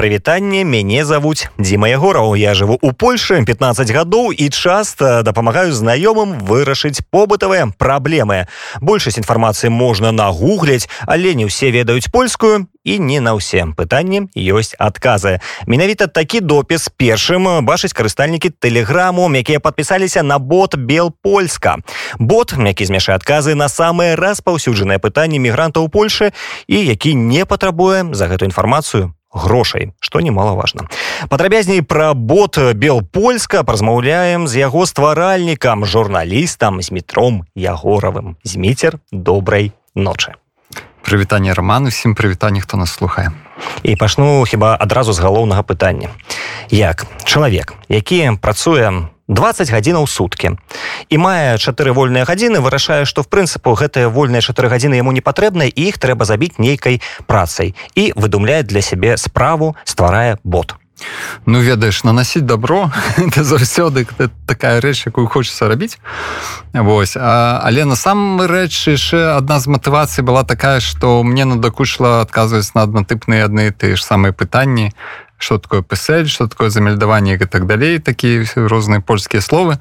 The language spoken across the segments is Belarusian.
прывітанне мяне завуць Дзіма ягораў. Я жыву у Польшы 15 гадоў і часта дапамагаю знаёмым вырашыць побытавыя праблемы. Большасць інфармацыі можна нагугляць але не ўсе ведаюць польскую і не на ўсе пытанні ёсць адказы. Менавіта такі допіс першым бачыць карыстальнікі тэлеграму якія подпісаліся на бот белпольска. Бот які змяшае адказы на самыя распаўсюджаныя пытанні мігрантаў Польшы і які не патрабуе за гэту інфармацыю грошай что немаловажно падрабязней пра бот белпольска празмаўляем з яго стваральнікам журналістам з метром ягоравым зміцер добрай ночы. Прывітанне роман усім прывітанне хто нас слухае. І пачну хіба адразу з галоўнага пытання. Як чалавек які працуе на 20 гадзінаў суткі. І мае чатыры вольныя гадзіны вырашае што в прынцыпу гэтыя вольныя чатыры гадзіны яму не патрэбна іх трэба забіць нейкай працай. І выдумляе для сябе справу стварае бот. Ну ведаеш наносіць добро это заўсёды такая рэч якую хочется рабіць. Вось а, але насамрэч яшчэ адна з матывацый была такая што мне надакучла адказваць на аднатыпныя адны тыя ж самыя пытанні что такое псель что такое замельдаванне і так далей такія розныя польскія словы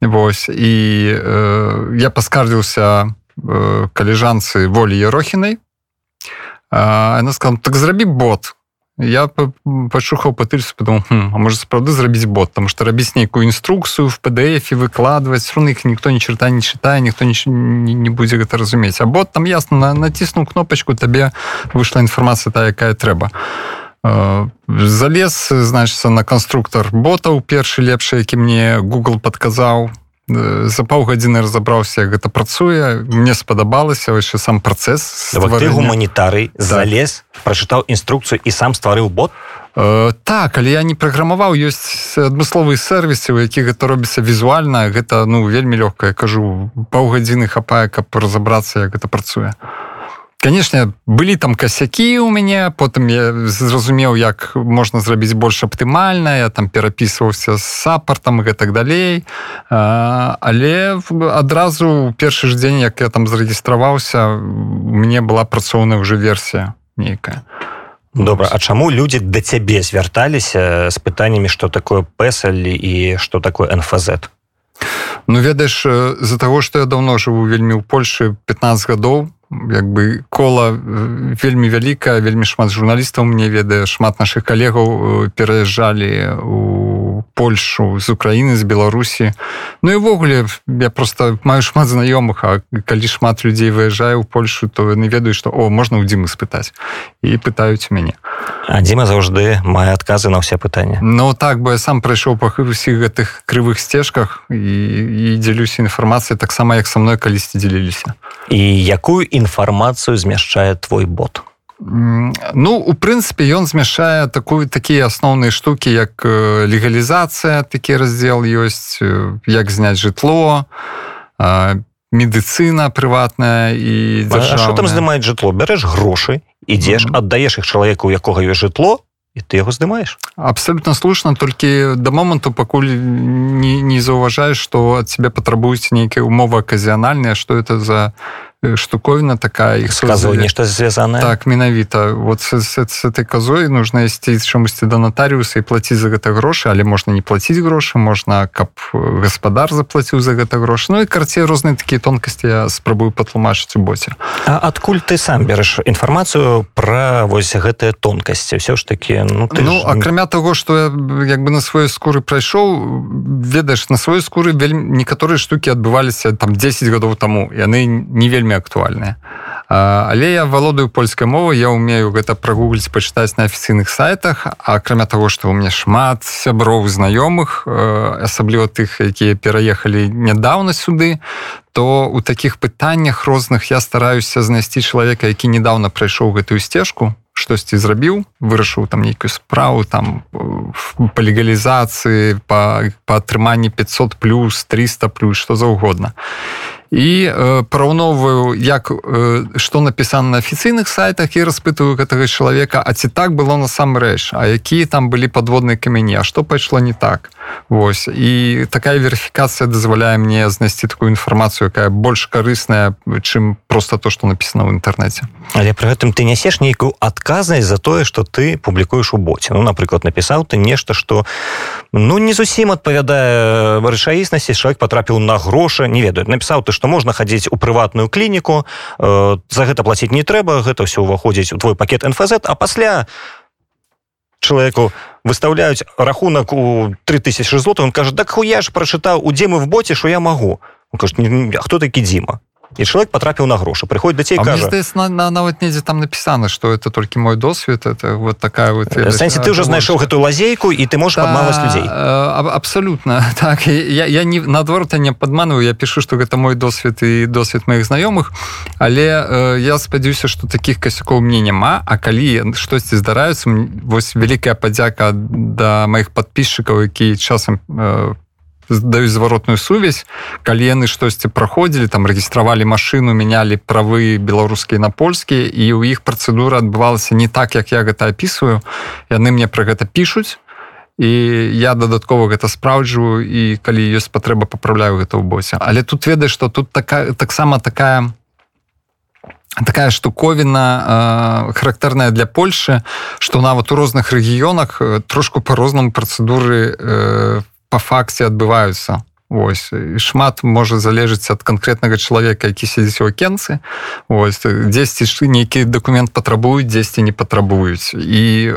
Вось і э, я паскардзіўся э, каліжанцы волі ерохінай она сказала так зрабі бот я пачухаў патыльцу потом а можа сапраўды зрабіць бот? Там што рабіць нейкую інструкцыю в pdf выкладваць руны іх ніхто не чарта не чытае ніхто не, не, не будзе гэта разумець а бот там ясна на, націснуў кнопачку табе выйшла інфармацыя та якая трэба а залез значится на конструктор ботаў першы лепшы які мне google подказаў э, за паўгадзіны разабраўся гэта працуе. Мне спадабалася яшчэ сам працэс гуманітарый залез прачытаў інструкцыю і сам стварыў бот? Э, так але я не праграмаваў. Ёсць адмысловыя сервісы у якіх гэта робіцца візуальна. Гэта ну вельмі лёгкая кажу паўгадзіны хапае каб разабрацца як гэта працуе. а конечно былі там касякі у мяне потым я зразумеў як можна зрабіць больш аптымальна я там перапісваўся з сапартам і так далей. Але адразу першы ж дзень як я там зарэгістраваўся мне была працоўная уже версія нейкая. Добра А чаму людзі да цябе звярталіся з пытаннямі што такое пэсалі і што такое нфз Ну ведаеш з-за таго што я давно жыву вельмі ў Польшы 15 гадоў як бы кола вельмі вялікая вельмі шмат журналістаў мне ведае шмат наших калегаў пераязджалі у Польшу з Украіны з Беларусі. Ну і ввогуле я просто маю шмат знаёмых А калі шмат людзей выязджае ў Польшу то яны ведаюць што о можна ў дзімы спытаць. І пытаюць мяне. А Дзіма заўжды мае адказы на ўсе пытанні. Ну так бы я сам прайшоў па усіх гэтых крывых сцежках і, і дзялюся інфармацыяй таксама як са мной калісьці дзеліліся і якую інфармацыю змяшчае твой бот Ну у прынцыпе ён змяшае такую такія асноўныя штукі як легалізацыя такі раздзел ёсць як зняць жытло медыцына прыватная і що там здымаць жытло? Бярэш грошы ідзеш аддаеш іх чалавеку у якога ёсць жытло і ты яго здымаеш. Абсолютно слушна толькі да моманту пакуль не, не заўважаеш што ад цябе патрабуюць нейкія умовы аказіянальныя што это за штуковина такая их сказывай нешта звязаная так менавіта вот с, с, с этой козой нужно ісці чамусьці да нотариуса і плаціць за гэта грошы але можна не плаціць грошы можна каб гаспадар заплаціў за гэта грошы Ну і карце розныя такія тонкасці я спрабую патлумачыць у боце А адкуль ты сам бераш інфармацыю пра вось гэтыя тонкасці? Все ж таки ну, ты ну ж... акрамя того что я як бы на сваёй скуры прайшоў ведаеш на сваёй скуры вельмі некаторыя штуки адбываліся там 10 гадоў таму яны не вельмі актуальныя. Але я валодаю польскай мовы я умею гэта прагугліць пачытаць на афіцыйных сайтах акрамя того что у меня шмат сяброў знаёмых асабліва тых якія пераехалі нядаўна сюды то у таких пытаннях розных я стараюся знайсці чалавека які недавно прайшоў гэтую сцежку штосьці зрабіў вырашыў там нейкую справу там по легалізацыі по па атрыманні 500 плюс 300 плюс что заўгодна і э, параўноўваю як э, што напісана на афіцыйных сайтах і распытываю гэтага чалавека А ці так было насамрэч А якія там былі подводныя камяні А што пайшло не так. Вось. І такая верыфікацыя дазваляе мне знайсці такую інфармацыю якая больш карысная чым просто то что написано в інтэрнэце Але пры гэтым ты нясеш нейкую адказнасць за тое что ты публікуеш у боце Ну напрыклад напісаў ты нешта что ну не зусім адпавядае рэчаіснасці человек потрапіў на грошы не ведаю напісаў ты что можна хадзіць у прыватную клініку э, за гэта платіць не трэба гэта все ўваходзіць у твой пакет нфз а пасля человеку выставляюць рахунак у 3000 злот он кажа так хуя ж прачытаў у дземы в боце что я могу хто такі Дзіма і чалавек потрапіў на грошы прыходит да цей кажа на, на, нават недзе там напісана что это толькі мой досвед это вот такая вот сэнсе ты уже знайшоў гэтую лазейку і ты можешь падмалась людзей абсолютно так. Я, я не наадворота не падманываю я пишу что гэта мой досвед і досвед моих знаёмых але э, я спадзяюся что таких касякоў мне няма а калі штосьці здараюцца вось вялікая падзяка да моих подписчикаў які часам по э, даюць зваротную сувязь калі яны штосьці праходзілі там рэгістравалі машину мянялі правы беларускія на польскія і ў іх працэдура адбывалася не так як я гэта опісваю яны мне про гэта пишутць і я дадаткова гэта спраўджваю і калі ёсць патрэба паправляю гэта ў босе але тут ведаеш что тут такая таксама такая такая штуковіна э, характэрная для Польшы что нават у розных рэгіёнах трошку по-рознаму працэдуры в э, по факце адбываюцца Вось шмат можа залежыць ад канкрэтнага чалавека які сядзіць у акенцы ось дзесьці нейкі дакумент патрабуюць дзесьці не патрабуюць і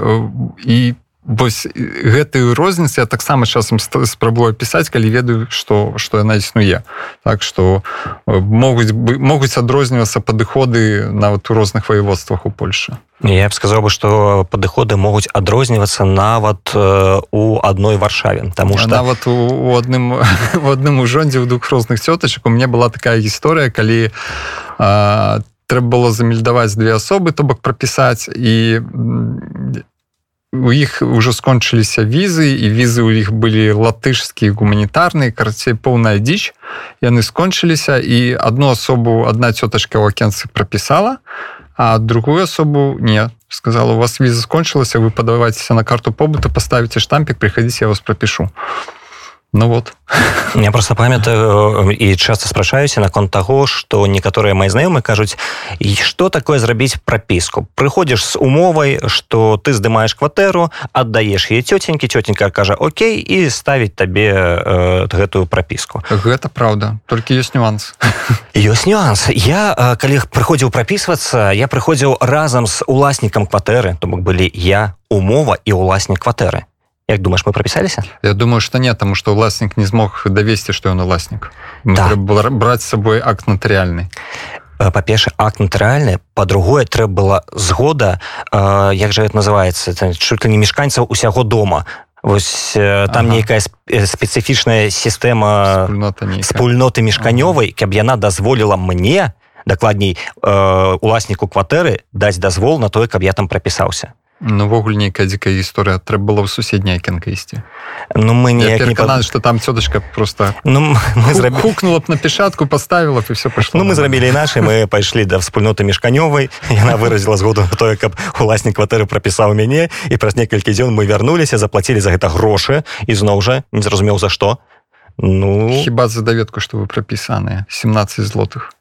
і вось гэтую розніцу я таксама часам спрабую пісаць калі ведаю што што яна існуе. Так што могуць могуць адрознівацца падыходы нават у розных ваеводствах у Польше я б сказаў бы што падыходы могуць адрознівацца нават у адной варшаве тому что нават у адным в адным ужондзе ў двух розных цётачак у мне была такая гісторыя калі а, трэба было замельдаваць две асобы то бок прапісаць і у іх уже скончыліся візы і візы ў іх былі латышскія гуманітарныя карацей поўная дзіч яны скончыліся і одну асобу одна цётачка ў акенцы прапісала а другую асобу не. Сказала у вас віза скончылася вы падавайцеся на карту побыта паставіце штампік прыходзіць я вас прапішу Ну вот. Я просто памятаю і часто спрачаюся наконт таго что некаторыя мои знаёмы кажуць і что такое зрабіць прапіску прыходишь с умовай что ты здымаешь кватэру аддаешь ей цётенькі цётенька кажа Окей і ставіць табе э, гэтую прапіску гэта правда. Только есть нюанс. Ёсць нюанс. Я калі прыходзіў прапісвацца я прыходзіў разам с уласнікам кватэры то бок былі я умова і уласнік кватэры Як думаешь мы пропісаліся Я думаю что нет тому что уласнік не змог давесці что ён уласнік да. брать с собой акт нотариальны па-перша акт нотариальны по-другое трэба была згода э, як же это называется чуть ли не мешканцаў усяго дома. Вось э, там ага. нейкая спецыфічная сістэма спульноты мешканёвай каб яна дазволіла мне дакладней э, уласніку кватэры даць дазвол на тое каб я там прапісаўся Навогуле ну, нейкая дзікая гісторыя трэба было ў суседняя акенка ісці Ну мы не перакананы что там цёдачка просто ну мы зрабі... хукнула б на пішатку поставила і все пашло Ну мы зрабілі нашы мы пайшлі да вспульноты мешканёвай яна выразіла згоду тое каб уласнік кватэры прапісаў мяне і праз некалькі дзён мы вярнуліся заплацілі за гэта грошы і зноў жа не зразумеў за што. Ну хіба за даведку што вы прапісаныя? 17 злотых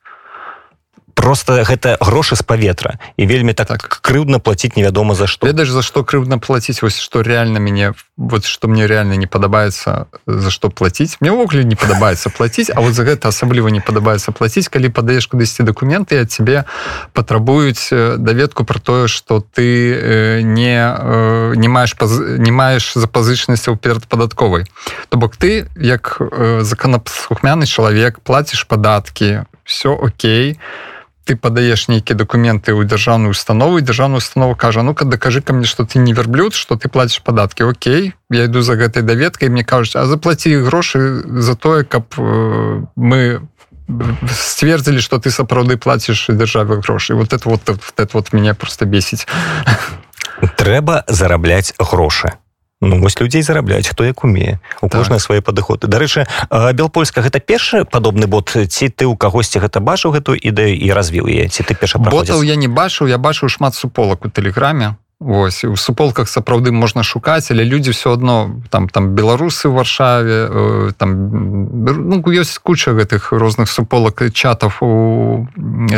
просто гэта грошы з паветра. І вельмі так, так. крыўдна платіць невядома за што. Ведаеш за што крыўдна плаціць вось што реально мяне вот что мне реально не падабаецца за што плаціць. Мне ўвогуле не падабаецца плаціць А вот за гэта асабліва не падабаецца плаціць калі падаеш кудысьці дакументы ад цябе патрабуюць даведку про тое что ты не не маеш не маеш запазычнасцяў перад падатковай. То бок ты як законапслухмяны чалавек плаціш падаткі все Окей то ты падаеш нейкія документы ў дзяржаўную установу дзяржаўную установу кажа ну-ка дакажы ка мне что ты не верблюд что ты платишь падаткі Окей я иду за гэтай даведкай мне кажуць а заплаці грошы за тое каб э, мы сцвердзілі что ты сапраўды платишь дзяржавы грошы вот это вот это вот меня просто бесіць трэба зарабляць грошы Ну, вось людзей зарабляць хто як умее у Так. кожныя свае падыходы дарэчы белпольска гэта першы падобны бот? Ці ты ў кагосьці гэта бачыў гэтую ідэю і развіў яе? Ці ты перша ботаў я не бачыў. Я бачыў шмат суполак у тэлеграме Вось у суполках сапраўды можна шукаць але людзі все одно там там беларусы ў варшаве э, там ну, ёсць куча гэтых розных суполак чатаў у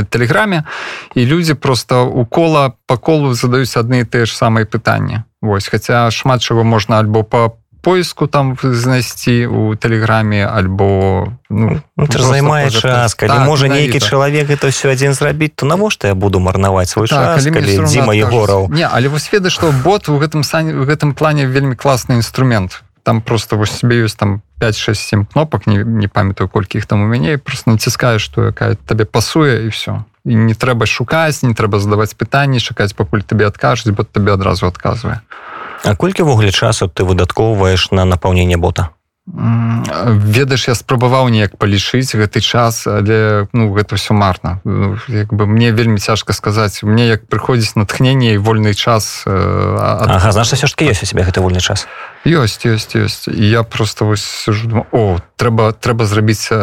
тэлеграме і людзі просто у кола по колу задаюць адны і тыя ж самыя пытанні. Вось хаця шмат чаго можна альбо по поиску там знайсці у тэлеграме альбо ну, Ну, ты ж просто займае час калі Так, можа нейкі чалавек это ўсё адзін зрабіць то навошта я буду марнаваць свой Так, час Дзіма егораў не але вось веда што бот у гэтым сані в гэтым плане вельмі класны інструмент там просто вось себе ёсць там 567 кнопак не, не памятаю колькі іх там у мяне просто націскаеш што якая табе пасуе і все і не трэба шукаць не трэба задаваць пытанні чакаць пакуль табе адкажуць бо табе адразу адказвае А колькі ввогуле часу ты выдаткоўваеш на напаўненне бота ведаеш я спрабаваў неяк палічыць гэты час але ну гэта все марна. Ну, як бы мне вельмі цяжка сказаць. Мне як прыходзіць натхнение і вольны час э, ад- Ага, значит все ж таки ёсць у себе гэты вольны час. Ёсць ёсць ёсць. І я просто вось сижу, о трэба трэба зрабіць э,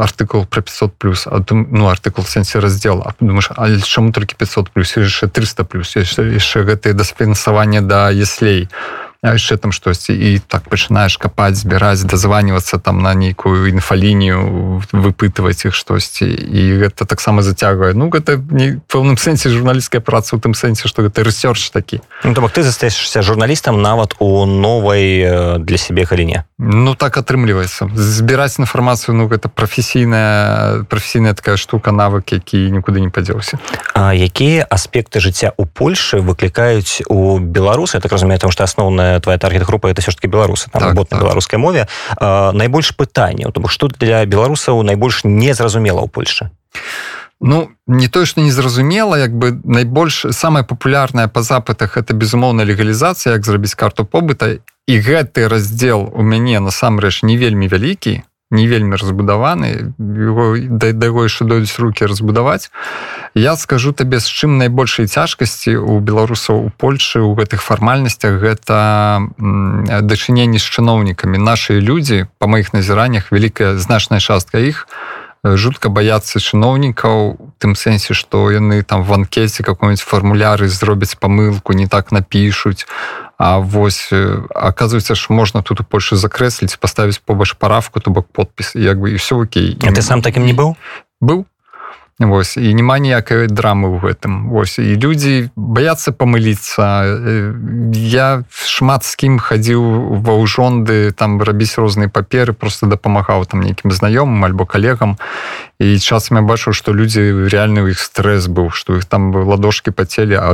артыкул про 500 плюс а дум- ну артыкул сэнсе раздзел. А думаешь але чаму толькі 500 плюс? Яшчэ 300 плюс яшчэ гэтые даспенсаванне да яслей а яшчэ там штосьці і так пачынаеш капаць збіраць дазванівацца там на нейкую інфалінію выпытваць іх штосьці і гэта таксама зацягвае ну гэта не пэўным сэнсе журналісцкая праца у тым сэнсе што гэта рэсёрч такі ну, то бок ты застаешься журналістам нават у новай э, для сябе галіне Ну так атрымліваецца збіраць інфармацыю ну гэта прафесійная прафесійная такая штука навык які нікуды не падзеўся А якія аспекты жыцця у Польшы выклікаюць у беларусы так разумею тому что асноўная твоя таргет група это все ж таки беларусы там Так, бот на так. беларускай мове. А, найбольш пытанняў то бок што для беларусаў найбольш незразумела ў Польшы Ну не тое што незразумела як бы найбольш самая папулярная па запытах это безумоўна легалізацыя як зрабіць карту побыта. І гэты раздзел у мяне насамрэч не вельмі вялікі не вельмі разбудаваны его да яго яшчэ дойдуць руки разбудаваць. Я скажу табе з чым найбольшай цяжкасці у беларусаў у Польшы у гэтых фармальнасцях гэта м, дачыненні з чыноўнікамі. Нашыя людзі па маіх назіраннях вялікая значная частка іх э, жутка баяцца чыноўнікаў тым сэнсе што яны там в анкеце какой-нибудь фармуляры зробяць памылку не так напішуць А вось э, оказывается ж можна тут у Польше закрэсліць поставіць побач паравку то бок подпіс як бы і все окей. А ты сам таким не быў быў Вось і няма ніякай драмы ў гэтым Вось і людзі баяцца памыліцца Э, я шмат з кім хадзіў ва ўжонды там рабіць розныя паперы просто дапамагаў там нейкім знаёмым альбо калегам і часам я бачыў што людзі реальны ў іх стрэс быў што іх там ладошки пацелі а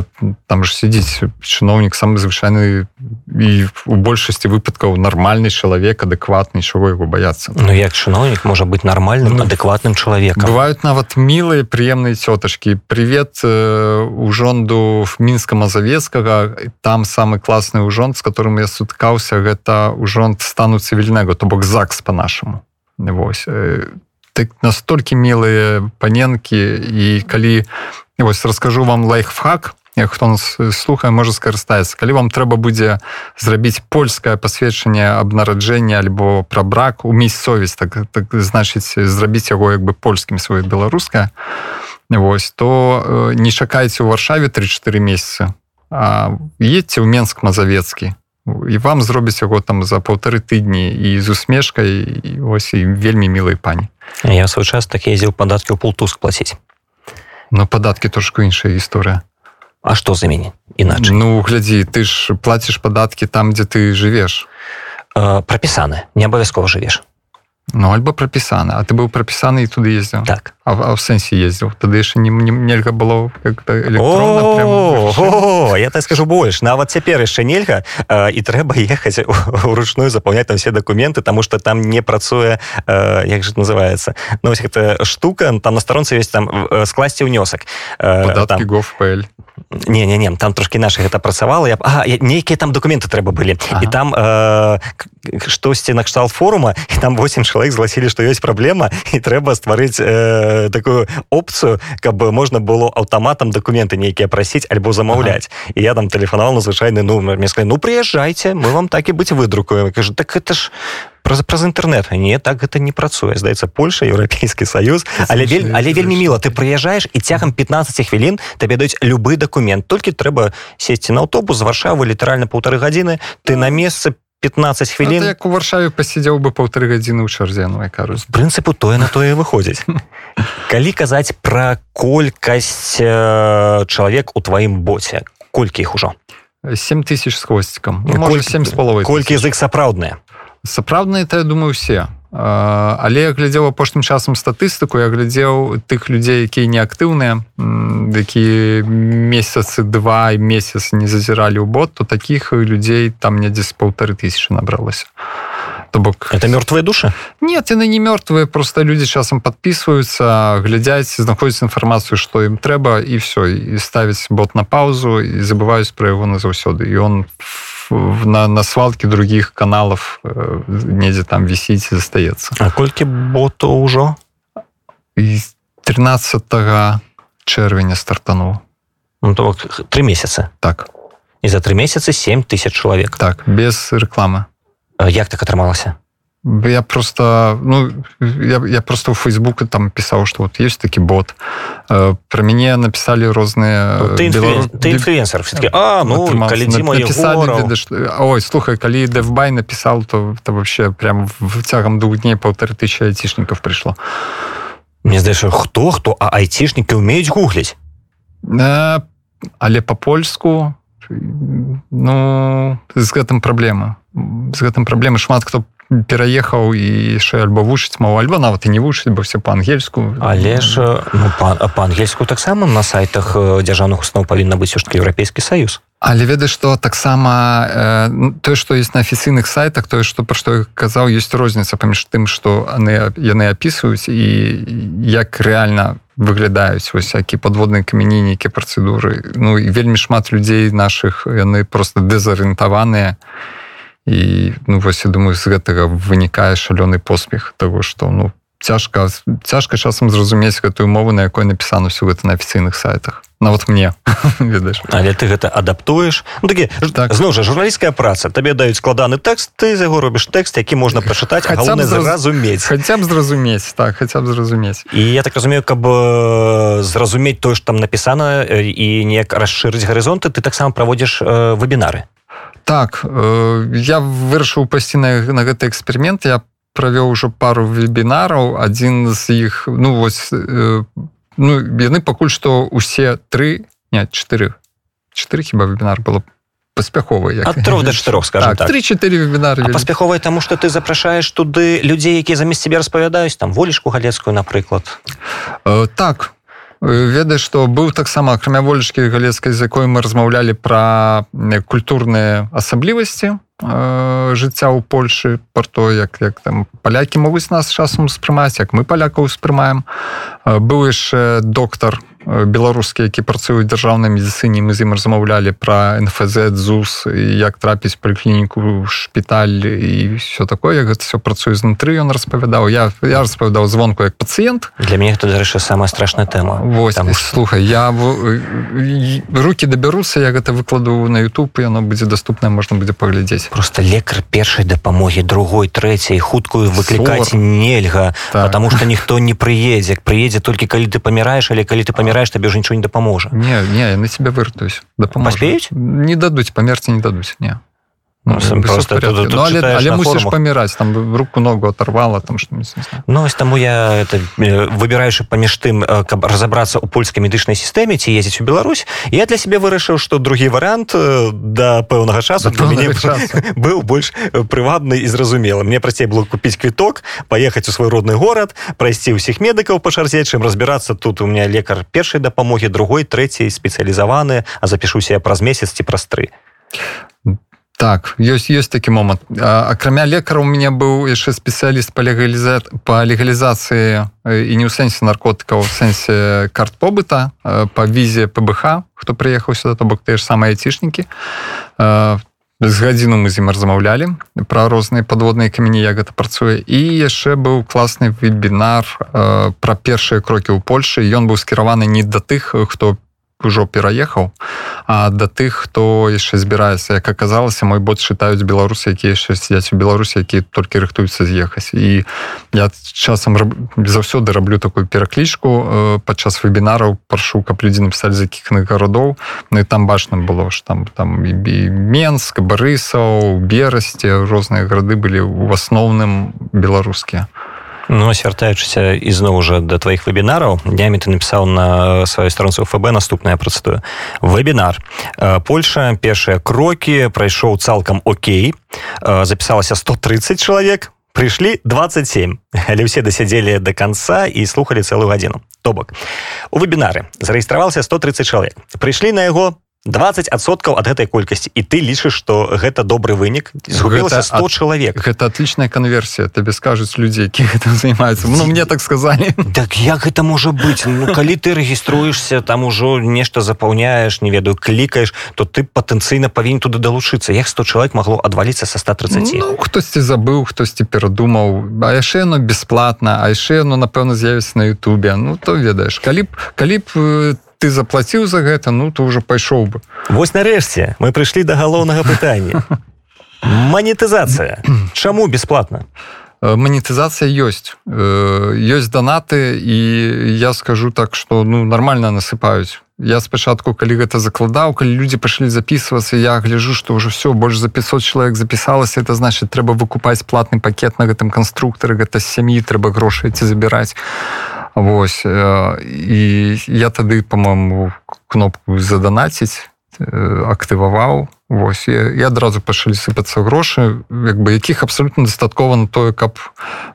там ж сидзіць чыноўнік самы звычайны і у большасці выпадкаў нармальны чалавек адэкватны чаго его баяцца Ну як чыноўнік можа быць нармальным Ну, адэкватным чалавекам Бывают нават милые приемные тетушки. Привет э, ужонду в Минска Мазавецкага. Там самый классный ужонд, с которым я суткаўся, гэта ужонд стану цивільнага, то бок ЗАГС по-нашаму. Вось. Так настолькі милые паненкі. І калі вось раскажу вам лайфхак, хто нас слухае можа скарыстаецца. Калі вам трэба будзе зрабіць польскае пасведчанне аб нараджэння альбо пра брак умець совесть так, так значыць зрабіць яго як бы польскім сваё беларускае Вось то не чакайце ў варшаве 3-4 месяцы едьце ў менск мазавецкі і вам зробіць яго там за паўтары тыдні і з усмешкай і ось і вельмі мілай пані. Я свой час так ездзіў падаткі ў полтуск плаціць но падаткі трошку іншая гісторыя А што за мяне іначай Ну глядзі ты ж плаціш падаткі там дзе ты жывеш э, прапісаны не абавязкова жывеш Ну альбо прапісаны А ты быў прапісаны і туды ездзіў так а, а ў сэнсе ездзіў тады яшчэ не, не нельга было электронна я так скажу больш нават цяпер яшчэ нельга э, і трэба ехаць уручную запаўняць там все дакументы тому что там не працуе э, як же называется ну вось гэта штука там на старонцы ёсць там э, скласці ўнёсак э, падаткі там, gov.pl не не не там трошки наших гэта працавала я а, нейкія там документы трэба былі ага. і там э, штосьці накшталт форума і там 8 чалавек згласілі што ёсць праблема і трэба стварыць э, э, такую опцыю каб можна было аўтаматам документы нейкія прасіць альбо замаўляць ага. і я там тэлефанавал на звычайны нумар мне сказали ну прыязджайце мы вам так і быць выдрукуем кажу так это ж праз праз інтэрнет не так гэта не працуе здаецца Польша еўрапейскі саюз але вель, але вельмі міла ты прыязджаеш і цягам 15 хвілін табе даюць любы дакумент толькі трэба сесці на аўтобус з варшавы літаральна полторы гадзіны ты на месцы 15 хвілін як у варшаве пасядзеў бы паўтары гадзіны ў чарзену кажу з прынцыпу тое на тое выходзіць калі казаць пра колькасць э, чалавек у тваім боце колькі іх ужо 7 тысяч з хвосцікам ну, семь з половой колькі з іх сапраўдныя сапраўдныя это я думаю все але я глядзеў апошнім часам статыстыку я глядзеў тых людзей якія неактыўныя якія месяцы два і месяц не зазіралі ў бот то таких людзей там недзе з паўтары тысячи набралася. То бок это мёртвыя душы нет яны не мёртвыя просто людзі часам подписываются глядзяць знаходзіць інфармацыю што ім трэба і все і ставіць бот на паузу і забываюць пра яго назаўсёды і он в на, на свалке других каналов э, недзе там вісіць застаецца А колькі боту ўжо 13 чэрвеня стартанул. Ну, то три месяца. Так. І за три месяцы 7 тысяч чалавек так без рекламы. Як так атрымалася я просто ну я, я просто у фейсбука там писал что вот есть таки бот. Э, про мяне написали розныя ну, инфлюенсер все а ну написали что... ой слухай калі дэвбай написал то это вообще прям в цягам двух дней полторы тысячи айцішников пришло. Мне здаецца хто хто а айцішнікі умеюць гугліць э, але по-польску ну з гэтым праблема з гэтым праблемы шмат хто пераехаў і яшчэ альбо вучыць мову альбо нават і не вучыць бо все па-ангельску. Але ж ну, па-ангельску таксама на сайтах дзяржаўных установ павінна быць ўжо еўрапейскі саюз. Але ведаеш што таксама э, тое што ёсць на афіцыйных сайтах тое што пра што я казаў ёсць розніца паміж тым што яны яны апісваюць і як рэальна выглядаюць вось які подводныя камяні нейкія працэдуры. Ну і вельмі шмат людзей наших яны просто дэзарыентаваныя. і і ну вось я думаю з гэтага вынікае шалёны поспех того что ну цяжка цяжка часам зразумець гэтую мову на якой напісана все гэта на афіцыйных сайтах. Нават мне ведаеш але ты гэта адаптуеш ну, такі так. зноў жа журналісцкая праца. Табе даюць складаны тэкст ты за яго робіш тэкст які можна прачытаць зразумець хаця б зразумець так хаця б зразумець і я так разумею каб зразумець тое ж там напісана і неяк расшырыць гарызонты ты таксама праводзіш вебінары так э, я вырашыў пайсці на, на гэты эксперимент я правёў ужо пару вебінараў. Адзін з іх ну вось э, ну яны пакуль што усе тры не чатыры чатыры хіба вебінар было? Паспяховы трох да чатырох скажем так, три-чатыры вебінары паспяховай таму што ты запрашаеш туды людзей якія замест цябе распавядаюць там волечку галецкую напрыклад? Э, так ведаеш што быў таксама акрамя волечкі галецкай з якой мы размаўлялі пра культурныя асаблівасці э, жыцця ў Польшы пра то як як там палякі могуць нас часам успрымаць як мы палякаў успрымаем э, быў яшчэ доктар беларускі які працуюць дзяржаўнай медыцыне мы з ім размаўлялі пра нфз зус як трапіць паліклініку шпіталь і все такое гэта все працуе знутры ён распавядаў я я распавядаў звонку як пацыент для мяне тут дарэчы самая страшная тэма Вось, там слухай я руки дабяруцца я гэта выкладу на YouTube яно будзе доступна можна будзе паглядзець просто лекар першай дапамогі другой трэцяй хуткую выклікаць нельга так. потому что ніхто не прыедзе прыедзе толькі калі ты паміраеш але калі ты паміраешь паміраеш табе ўжо нічого не дапаможа не не на тебя выртаюсь дапамаспеюць не дадуць памерці не дадуць не Ну, просто тут, тут ну, але, але мусіш паміраць там руку ногу оторвала там что ну ось таму я это выбіраючы паміж тым каб разаобрацца у польскай медычнай сістэме ці ездзіць у Беларусь. Я для сябе вырашыў что другі варыянт да пэўнага часу для мяне быў больш прывабны і зразумела мне прасцей было купіць квіток паехаць у свой родны горад прайсці ўсіх медыкаў па чарзе чым разбірацца тут у меня лекар першай дапамогі другой трэцяй спецыялізаваны а запішуся я праз месяц ці праз тры так ёсць ёсць такі момант. Акрамя лекара у меня быў яшчэ спецыяліст па легаліза па легалізацыі і не ў сэнсе наркотыкаў у сэнсе карт побыта па візе пбх хто прыехаў сюда то бок тыя ж самыя айцішнікі. З гадзіну мы з ім размаўлялі пра розныя падводныя камені як гэта працуе. І яшчэ быў класны вебінар э, пра першыя крокі ў Польшы. Ён быў скіраваны не да тых хто ужо пераехаў а да тых хто яшчэ збіраецца як аказалася мой бот чытаюць беларусы якія яшчэ сядзяць у беларусі які толькі рыхтуюцца з'ехаць. І я часам раб... заўсёды раблю такую пераклічку э, падчас вебінараў прашу каб людзі напісалі з якіх гарадоў. Ну і там бачна было ж там там і менск барысаў берасці розныя гарады былі ў асноўным беларускія. а Ну вяртаючыся ізноў уже да тваіх вебінараў днямі ты напісаў на сваёй старонцы ФБ наступная працытую. Вебінар. Польша першыя крокі прайшоў цалкам Окей. Запісалася 130 чалавек прыйшлі 27 але ўсе дасядзелі до конца і слухали цэлую гадзіну. То бок у вебінары зарэгістраваўся 130 чалавек. Прыйшлі на яго 20соткаў ад гэтай колькасці і ты лічыш что гэта добры вынік згубілася 100 от, чалавек гэта отличная конверсія табе скажуць людзі які займаюцца Ну мне так сказали. Так як гэта можа быть? Ну, калі ты рэгіструешься там ужо нешта запаўняешь не ведаю клікаешь то ты патэнцыйна павінен туды далучыцца як 100 чалавек магло адваліцца са 130 ну, хтосьці забыў хтосьці перадумаў а яшчэ ну бесплатна а яшчэ ну напэўна з'явіцца на Ютубе. Ну то ведаеш калі б калі б ты заплаціў за гэта ну то уже пайшоў бы. Вось нарэшце мы прыйшлі да галоўнага пытання. Манетызацыя. Чаму бесплатна? Э, манетызацыя ёсць. Ёсць данаты і я скажу так что ну нормально насыпаюць. Я спачатку калі гэта закладаў калі людзі пашлі записывацца я гляжу что ўжо все больш за 500 чалавек запісалася это значит трэба выкупаць платны пакет на гэтым канструктары гэта сям'і трэба грошай ці забіраць Вось і я тады по-моему кнопку заданаціць актываваў Вось і адразу пачалі сыпацца грошы як бы якіх абсолютно дастаткова на тое каб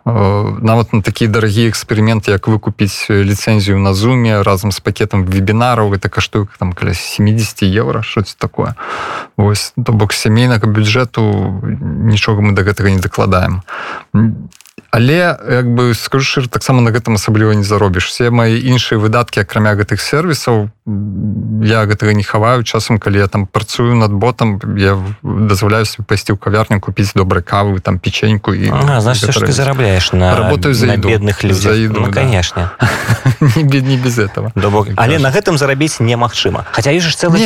э, нават на такі дарагі эксперыменты як выкупіць ліцэнзію на зуме разам з пакетам вебінараў гэта каштуе там каля 70 евро щось такое Вось то бок сямейнага бюджэту нічога мы до гэтага не дакладаем але як бы скажу шыр таксама на гэтым асабліва не заробіш. Все мои іншыя выдаткі акрамя гэтых сервісаў я гэтага не хаваю. Часам калі я там працую над ботам я дазваляю пайсці ў кавярню купіць добрай кавы там печеньку і значит, ты зарабляешь на работаю за бедных людей ну, да. конечно. Не бед не без этого. Добок. але на гэтым зарабіць немагчыма. Хотя ж цэлы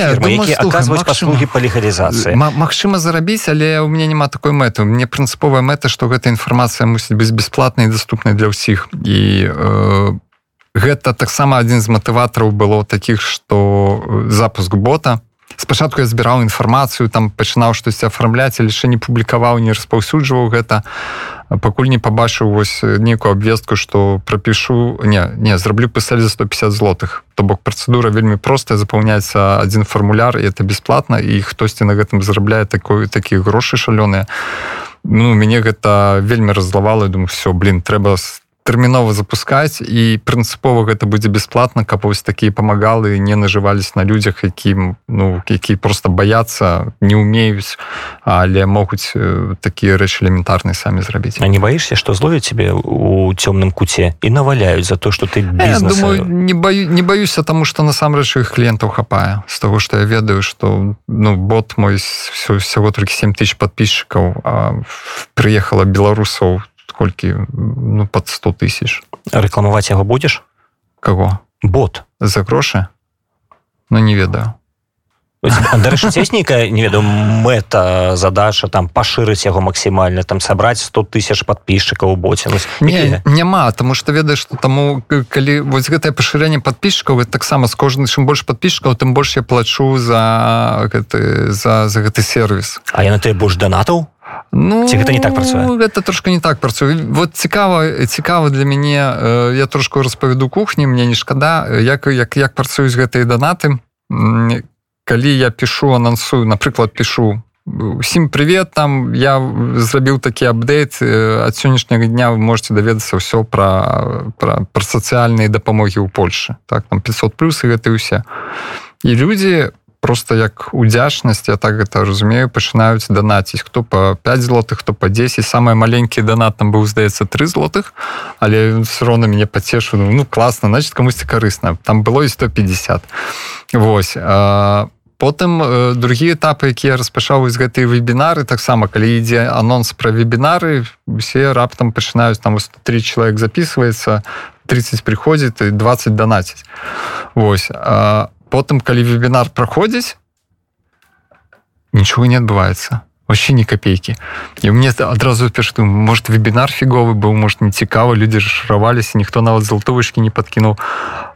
аказваюць паслуги па легалізацыі. Магчыма зарабіць але у меня няма такой мэты. Мне прынцыповая мэта что гэта інфармацыя мусіць быць бесплатнай доступнай для ўсіх. І э, гэта таксама адзін з матыватараў было таких что э, запуск бота. Спачатку я збіраў інфармацыю там пачынаў штосьці афармляць яшчэ не публікаваў не распаўсюджваў гэта. Пакуль не пабачыў вось нейкую абвестку что прапішу не не зраблю пісалі за 150 злотых. То бок працэдура вельмі простая запаўняецца адзін фармуляр і это бесплатна і хтосьці на гэтым зарабляе такой такія грошы шалёныя ну мяне гэта вельмі раззлавала думаю все блин трэба тэрмінова запускаць і прынцыпова гэта будзе бясплатна каб вось такія памагалы не нажывались на людзях якім ну які просто баяцца не умеюць але могуць такія рэчы элементарныя самі зрабіць. А не баішся што зловяць тебе у цёмным куце і наваляюць за то что ты бизнес... думаю не баю не баюся тому что насамрэч іх кліентаў хапае. З того что я ведаю что ну бот мой все всего толькі 7 тысяч подписчикаў прыехала беларусаў колькі ну под 100 тысяч. Рэкламаваць яго будзеш кого? Бот. За грошы ну, не ведаю. Дарэчы ці нейкая не ведаю мэта задача там пашырыць яго максімальна там сабраць 100 тысяч подписчикаў у боце ну, не, няма тому что ведаеш что таму калі вось гэтае пашырэнне подписчикаў таксама з кожны чым больш подписчикаў тым больш я плачу за гэты за за гэты сервис А я на ты больш донатаў Ну Ці гэта не так працуе гэта трошка не так працуе вот цікава цікава для мяне я трошку распавяду кухні мне не шкада як як як працуюць гэтыя данаты калі я пишу анансую напрыклад пишу усім привет там я зрабіў такі апдейт ад сённяшняга дня вы можете даведацца ўсё пра пра, пра сацыяльныя дапамогі ў Польше так там 500 плюсы гэты ўсе. І людзі по просто як удзячнасць я так гэта разумею пачынаюць данаціць хто по 5 злотых хто по 10 самый маленькі данат там быў здаецца 3 злотых але все роўна мяне пацешу ну класна значит камусьці карысна. Там было і 150 Вось а потым другі этапы якія распачаўваюць гэтыя вебінары таксама калі ідзе анонс пра вебінары усе раптам пачынаюць там три чалавек записывается 30 приходзіць і 20 данаціць Вось а потым калі вебінар праходзіць нічого не адбываецца. Вообще не копейки і мне адразу перш может вебінар фіговы быў может не цікава люди шраваліся ніхто нават залтовачки не подкінуў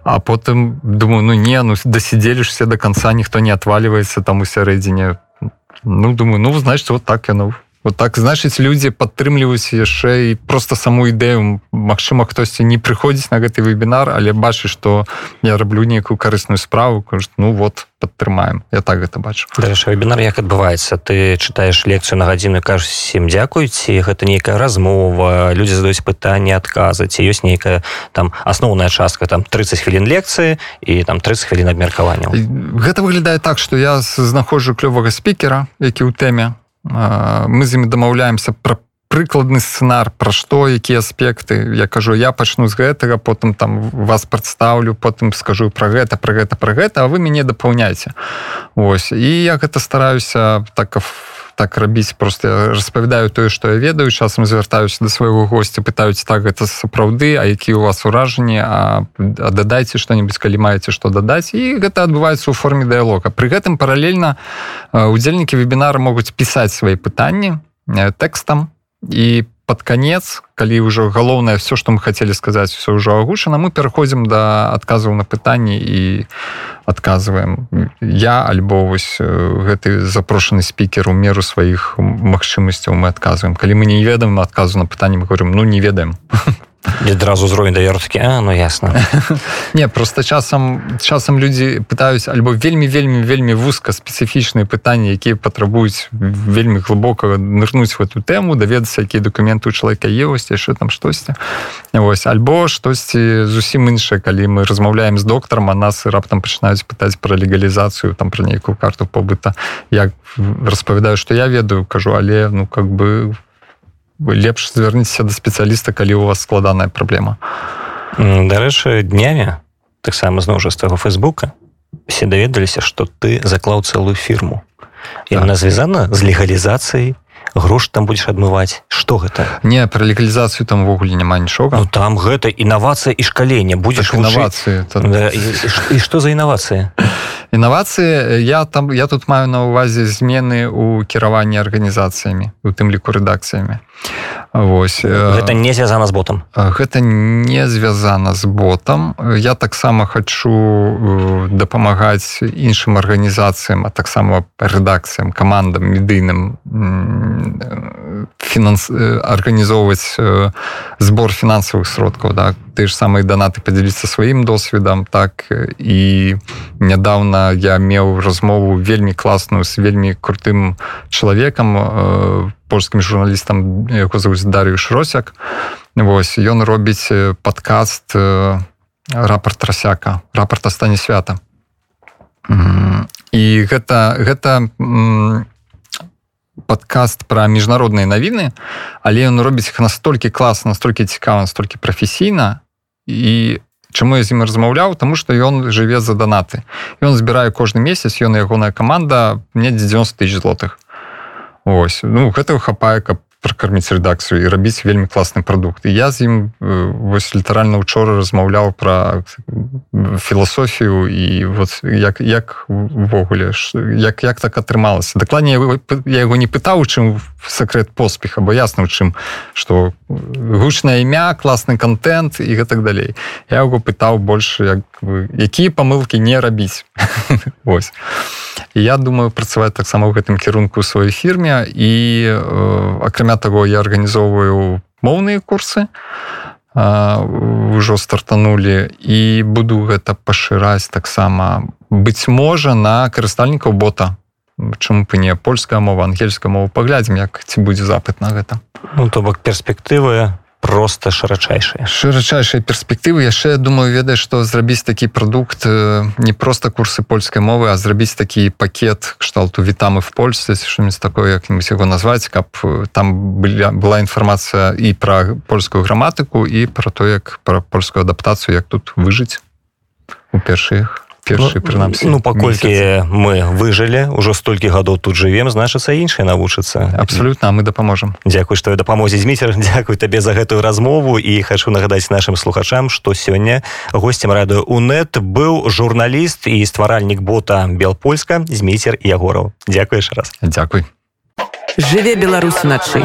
а потым думаю ну не ну досидзелішся до конца ніхто не отваливается там у сярэдзіне ну думаю ну значит вот так яно вот так значыць людзі падтрымліваюць яшчэ і просто саму ідэю Мачыма хтосьці не прыходзіць на гэты вебінар але бачыць что я раблю нейкую карысную справу кажу ну вот падтрымаем я так гэта бачу. Вебінар як адбываецца ты чытаеш лекцыю на гадзіну кажаш всем дзякуйце гэта нейкая размова людзі задаюць пытанне адказы ці ёсць нейкая там асноўная частка там 30 хвілін лекцыі і там 30 хвілін абмеркаванняў гэта выглядае так что я знаходжу клёвага спікера які ў тэме мы з імі дамаўляемся пра прыкладны сцэнар пра што якія аспекты. Я кажу я пачну з гэтага потым там вас прадстаўлю потым скажу про гэта про гэта про гэта а вы мяне дапаўняйте Вось. І я гэта стараюся так так рабіць просто распавядаю тое што я ведаю часам звяртаюся да свайго госця пытаюць так гэта сапраўды а які у вас уражанні а, а дадайце што-нибудь калі маеце што дадаць. І гэта адбываецца ў форме дыялога. Пры гэтым паралельна удзельнікі вебінара могуць пісаць свае пытанні тэкстам і по под конец калі ўжо галоўнае все что мы хотели сказаць все ўжо агушана мы пераходзім до да адказаў на пытанні і адказваем. Я альбо вось гэты запрошаны спікер у меру сваіх магчымасцяў мы адказваем. Калі мы не ведаем адказу на пытанне мы говорим ну не ведаем адразу зровень даёрткі ну ясно не просто часам часам людзі пытаюць альбо вельмі вельмі вельмі вузка спецыфічныя пытанні якія патрабуюць вельмі глыбока нырнуць в эту тэму даведацца якія документы у чалавека еўсць яшчэ там штосьці вось альбо штосьці зусім іншае калі мы размаўляем з доктарам а нас раптам пачынаюць пытаць пра легалізацыю там пра нейкую карту побыта як распавядаю што я ведаю кажу але ну как бы в лепш звярніцеся да спецыяліста калі у вас складаная праблема. Дарэчы днямі таксама зноў жа з таго фейсбука все даведаліся что ты заклаў цэлую фірму. І она так. звязана з легалізацыяй грош там будешь адмываць. Что гэта? Не про легалізацыю там увогуле няма нічога. Ну, там гэта інавацыя і шкалення. Будзеш інавацыі да, і, і, і что за інавацыя інавацыі я там я тут маю на увазе змены у кіраванні арганізацыямі у тым ліку рэдакцыямі Вось гэта не звязана з ботам гэта не звязана з ботам я таксама хачу дапамагаць іншым арганізацыям а таксама рэдакцыям камандам медыйным фінанс арганізоўваць збор фінансавых сродкаў да ты ж самыя данаты падзяліцца сваім досведам так і нядаўна я меў размову вельмі класную з вельмі крутым чалавекам по польскім журналістам яго зовут дарыюш росяк восьось ён робіць падкаст рапорт расяка рапорта стане свята і гэта гэта падкаст пра міжнародныя навіны але ён робіць іх настолькі класна настолькі цікава настолькі прафесійна і чаму я з ім размаўляў? Тому что ён жыве за данаты. Ён збірае кожны месяц ён ягоная команда мне 90 тысяч злотых. Ось ну гэтага хапае каб пракарміць рэдакцыю і рабіць вельмі класны прадукт і я з ім вось літаральна учора размаўляў пра філасофію і вот як як увогуле як як так атрымалася. Дакладней я яго не пытаў чым сакрэт поспеха бо ясна у чым что гучнае імя класны контент і гэтак далей. Я яго пытаў больш як якія памылкі не рабіць. Ось і я думаю працаваць таксама ў гэтым кірунку сваёй фірме і акрамя акрамя того я арганізоўваю моўныя курсы ўжо стартанулі і буду гэта пашыраць таксама быць можа на карыстальнікаў бота. Чаму бы не? Польская мова ангельская мова. Паглядзім як ці будзе запыт на гэта. Ну то бок перспектывы просто шырачайшая шырачайшая перспектывы яшчэ думаю ведае што зрабіць такі прадукт не просто курсы польскай мовы а зрабіць такі пакет кшталту вітамы в польсе що-нибудь такое як-нибудь яго назваць каб там была была інфармацыя і пра польскую граматыку і пра то як пра польскую адаптацыю як тут выжыць у першых першы прынамсі ну паколькі мы выжылі ўжо столькі гадоў тут жывем значыцца іншыя навучацца абсолютно мы дапаможам Дзякуй што дапамозе зміцер Дякуй табе за гэтую размову. І хочу нагадаць нашим слухачам што сёння гостцем радыё унет быў журналіст і стваральнік бота белпольска зміцер ягораў. Дякуеш раз. Дякуй жыве беларус начай